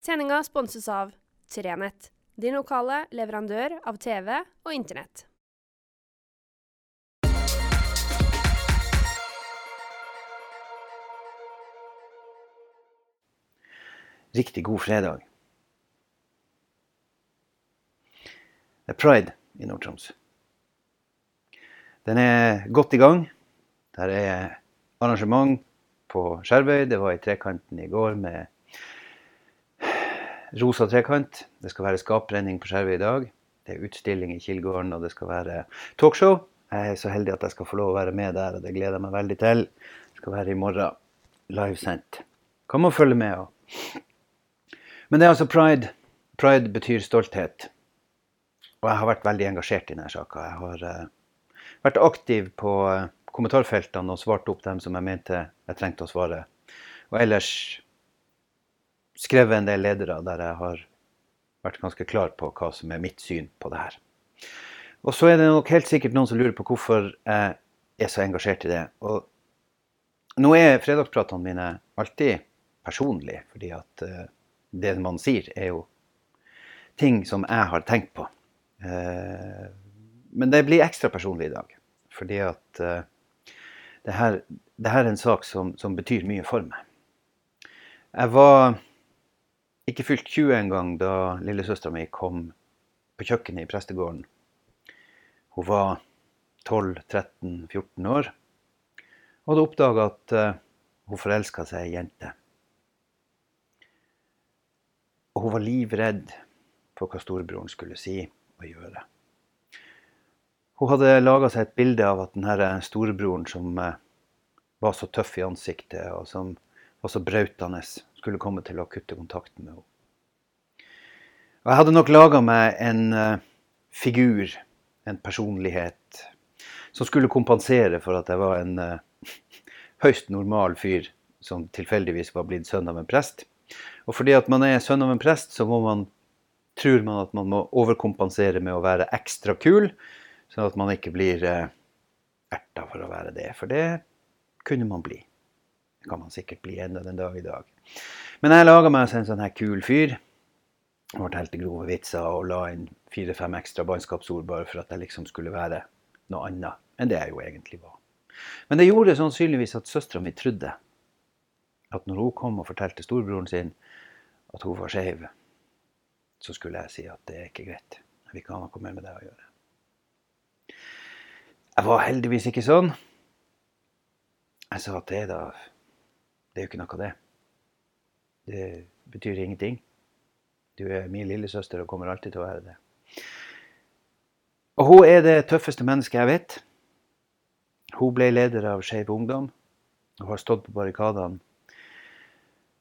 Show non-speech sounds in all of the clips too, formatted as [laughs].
Sendinga sponses av Trenett, din lokale leverandør av TV og Internett. Riktig god fredag. Det er pride i Nord-Troms. Den er godt i gang. Der er arrangement på Skjervøy. Det var i Trekanten i går med rosa trekant. Det skal være skaprenning på Skjervøy i dag. Det er utstilling i Kilgården, og det skal være talkshow. Jeg er så heldig at jeg skal få lov å være med der, og det gleder jeg meg veldig til. Det skal være i morgen, livesendt. Kan man følge med òg. Men det er altså pride. Pride betyr stolthet. Og jeg har vært veldig engasjert i denne saka. Jeg har uh, vært aktiv på uh, kommentarfeltene og svart opp dem som jeg mente jeg trengte å svare. Og ellers skrevet en del ledere der jeg har vært ganske klar på hva som er mitt syn på det her. Og så er det nok helt sikkert noen som lurer på hvorfor jeg er så engasjert i det. Og nå er fredagspratene mine alltid personlige, fordi at uh, det man sier, er jo ting som jeg har tenkt på. Eh, men det blir ekstra personlig i dag. Fordi at eh, det, her, det her er en sak som, som betyr mye for meg. Jeg var ikke fylt 20 engang da lillesøstera mi kom på kjøkkenet i prestegården. Hun var 12-13-14 år og hadde oppdaga at uh, hun forelska seg i ei jente. Og hun var livredd for hva storebroren skulle si og gjøre. Hun hadde laga seg et bilde av at denne storebroren som eh, var så tøff i ansiktet og som var så brautende, skulle komme til å kutte kontakten med henne. Og jeg hadde nok laga meg en uh, figur, en personlighet, som skulle kompensere for at jeg var en uh, [laughs] høyst normal fyr som tilfeldigvis var blitt sønn av en prest. Og fordi at man er sønn av en prest, så man, tror man at man må overkompensere med å være ekstra kul, sånn at man ikke blir eh, erta for å være det. For det kunne man bli. Det kan man sikkert bli enda den dag i dag. Men jeg laga meg en sånn her kul fyr. Fortalte grove vitser og la inn fire-fem ekstra bannskapsord bare for at jeg liksom skulle være noe annet enn det jeg jo egentlig var. Men det gjorde sannsynligvis at søstera mi trodde at når hun kom og fortalte storebroren sin at hun var skeiv, så skulle jeg si at det er ikke greit. Jeg vil ikke ha noe mer med det å gjøre. Jeg var heldigvis ikke sånn. Jeg sa at det, da Det er jo ikke noe, det. Det betyr ingenting. Du er min lillesøster og kommer alltid til å være det. Og hun er det tøffeste mennesket jeg vet. Hun ble leder av Skeiv Ungdom Hun har stått på barrikadene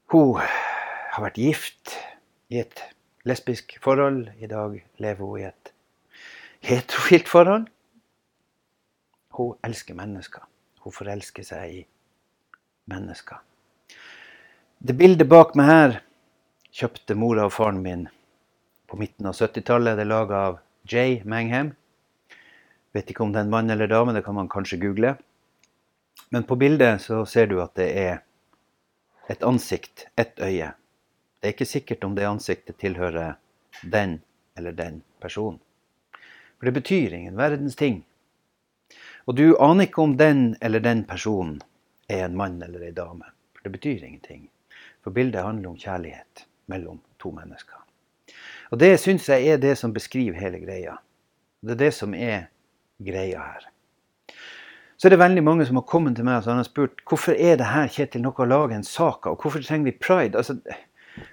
hun har vært gift i et lesbisk forhold. I dag lever hun i et heterofilt forhold. Hun elsker mennesker. Hun forelsker seg i mennesker. Det bildet bak meg her kjøpte mora og faren min på midten av 70-tallet. Det er laga av Jay Mangham. Vet ikke om det er en mann eller dame, det kan man kanskje google. Men på bildet så ser du at det er et ansikt, ett øye. Det er ikke sikkert om det ansiktet tilhører den eller den personen. For det betyr ingen verdens ting. Og du aner ikke om den eller den personen er en mann eller ei dame. For det betyr ingenting. For bildet handler om kjærlighet mellom to mennesker. Og det syns jeg er det som beskriver hele greia. Det er det som er greia her så er det veldig mange som har kommet til meg og har spurt hvorfor er det her Kjetil, noe å lage en sak av, hvorfor trenger vi pride? Altså,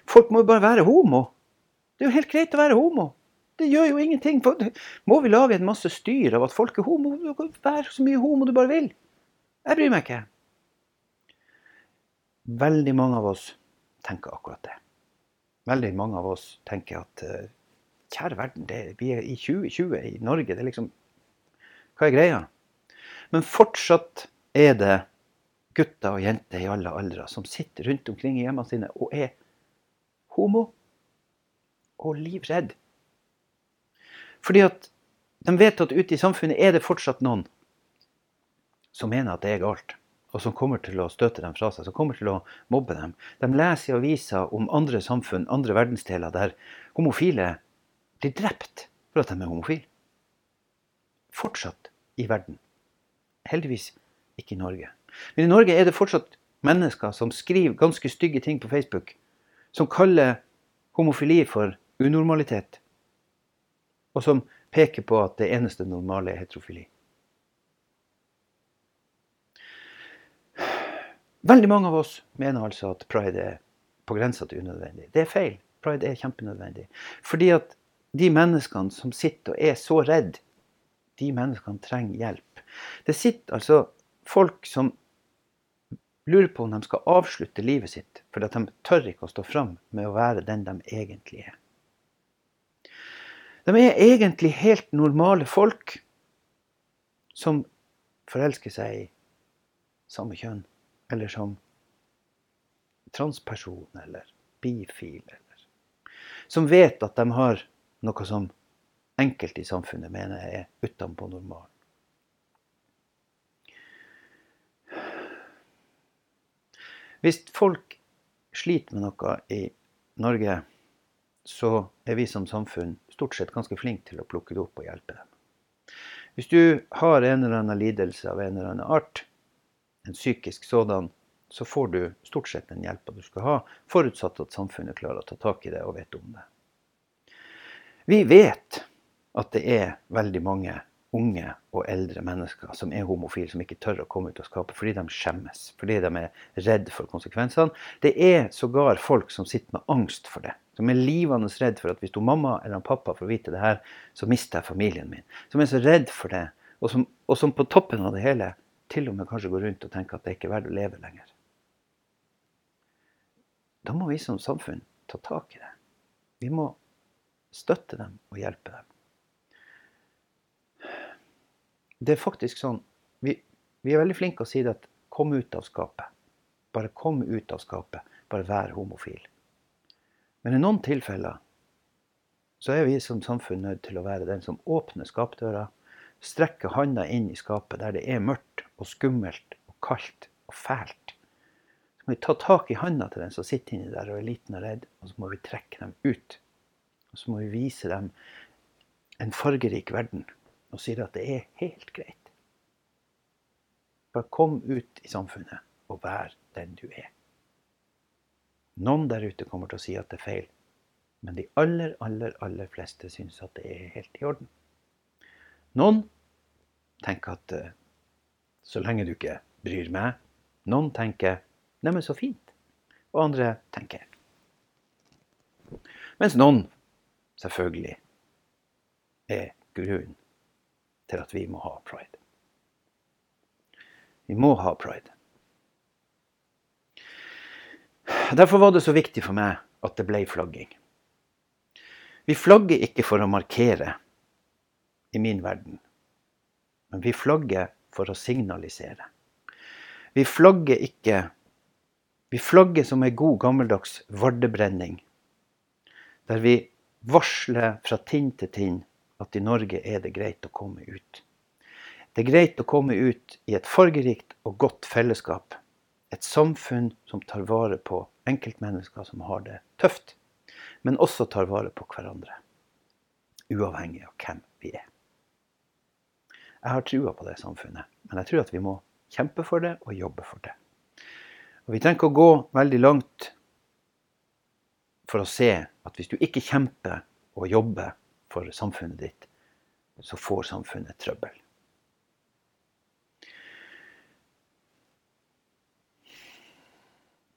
folk må jo bare være homo. Det er jo helt greit å være homo. Det gjør jo ingenting. Må vi lage en masse styr av at folk er homo? Vær så mye homo du bare vil. Jeg bryr meg ikke. Veldig mange av oss tenker akkurat det. Veldig mange av oss tenker at uh, kjære verden, det, vi er i 2020 i Norge. Det er liksom Hva er greia? Men fortsatt er det gutter og jenter i alle aldre som sitter rundt omkring i hjemmene sine og er homo og livredd. Fordi at de vet at ute i samfunnet er det fortsatt noen som mener at det er galt. Og som kommer til å støte dem fra seg, som kommer til å mobbe dem. De leser i aviser om andre samfunn, andre verdensdeler, der homofile blir drept for at de er homofile. Fortsatt i verden. Heldigvis ikke i Norge. Men i Norge er det fortsatt mennesker som skriver ganske stygge ting på Facebook, som kaller homofili for unormalitet, og som peker på at det eneste normale er heterofili. Veldig mange av oss mener altså at pride er på grensa til unødvendig. Det er feil. Pride er kjempenødvendig. Fordi at de menneskene som sitter og er så redd, de menneskene trenger hjelp. Det sitter altså folk som lurer på om de skal avslutte livet sitt fordi de tør ikke å stå fram med å være den de egentlig er. De er egentlig helt normale folk som forelsker seg i samme kjønn eller som transperson eller bifil. Eller, som vet at de har noe som enkelte i samfunnet mener er utenpå normalen. Hvis folk sliter med noe i Norge, så er vi som samfunn stort sett ganske flinke til å plukke det opp og hjelpe dem. Hvis du har en eller annen lidelse av en eller annen art, en psykisk sådan, så får du stort sett den hjelpa du skal ha, forutsatt at samfunnet klarer å ta tak i det og vet om det. Vi vet at det er veldig mange unge og eldre mennesker som er homofile, som ikke tør å komme ut av skapet fordi de skjemmes, fordi de er redd for konsekvensene. Det er sågar folk som sitter med angst for det. Som er livende redd for at hvis du mamma eller pappa får vite det her, så mister jeg familien min. Som er så redd for det, og som, og som på toppen av det hele til og med kanskje gå rundt og tenke at det er ikke er verdt å leve lenger. Da må vi som samfunn ta tak i det. Vi må støtte dem og hjelpe dem. Det er faktisk sånn Vi, vi er veldig flinke å si det at kom ut av skapet. Bare kom ut av skapet. Bare vær homofil. Men i noen tilfeller så er vi som samfunn nødt til å være den som åpner skapdøra, strekker handa inn i skapet der det er mørkt og skummelt og kaldt og fælt. Så må vi ta tak i handa til den som sitter inni der og er liten og redd, og så må vi trekke dem ut. Og så må vi vise dem en fargerik verden og si at det er helt greit. Bare kom ut i samfunnet og vær den du er. Noen der ute kommer til å si at det er feil, men de aller, aller, aller fleste syns at det er helt i orden. Noen tenker at uh, så lenge du ikke bryr meg. Noen tenker 'neimen, så fint'. Og andre tenker Mens noen selvfølgelig er grunnen til at vi må ha pride. Vi må ha pride. Derfor var det så viktig for meg at det ble flagging. Vi flagger ikke for å markere i min verden. Men vi flagger for å signalisere. Vi flagger ikke Vi flagger som ei god, gammeldags vardebrenning. Der vi varsler fra tinn til tinn at i Norge er det greit å komme ut. Det er greit å komme ut i et fargerikt og godt fellesskap. Et samfunn som tar vare på enkeltmennesker som har det tøft, men også tar vare på hverandre. Uavhengig av hvem vi er. Jeg har trua på det samfunnet, men jeg tror at vi må kjempe for det og jobbe for det. Og Vi trenger ikke å gå veldig langt for å se at hvis du ikke kjemper og jobber for samfunnet ditt, så får samfunnet trøbbel.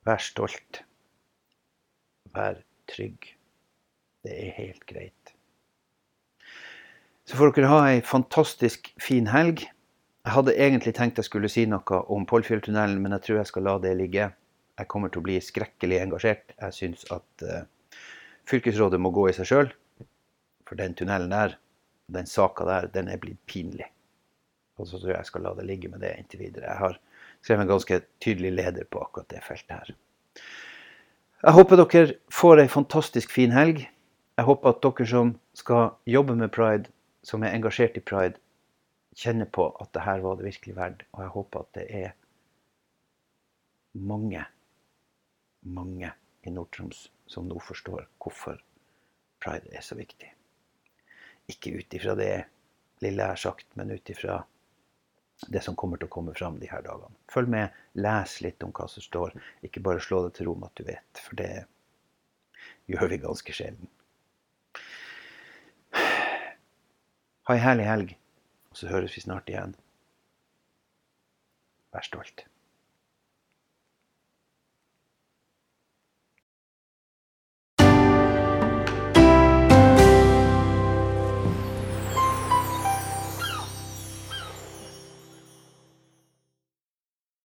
Vær stolt. Vær trygg. Det er helt greit. Så får dere ha ei fantastisk fin helg. Jeg hadde egentlig tenkt jeg skulle si noe om Pollfjelltunnelen, men jeg tror jeg skal la det ligge. Jeg kommer til å bli skrekkelig engasjert. Jeg syns at uh, fylkesrådet må gå i seg sjøl. For den tunnelen der, den saka der, den er blitt pinlig. Og så tror jeg jeg skal la det ligge med det inntil videre. Jeg har skrevet en ganske tydelig leder på akkurat det feltet her. Jeg håper dere får ei fantastisk fin helg. Jeg håper at dere som skal jobbe med pride, som er engasjert i pride, kjenner på at det her var det virkelig verdt. Og jeg håper at det er mange, mange i Nord-Troms som nå forstår hvorfor pride er så viktig. Ikke ut ifra det lille jeg har sagt, men ut ifra det som kommer til å komme fram de her dagene. Følg med, les litt om hva som står. Ikke bare slå det til ro med at du vet, for det gjør vi ganske sjelden. Ha ei herlig helg, og så høres vi snart igjen. Vær stolt.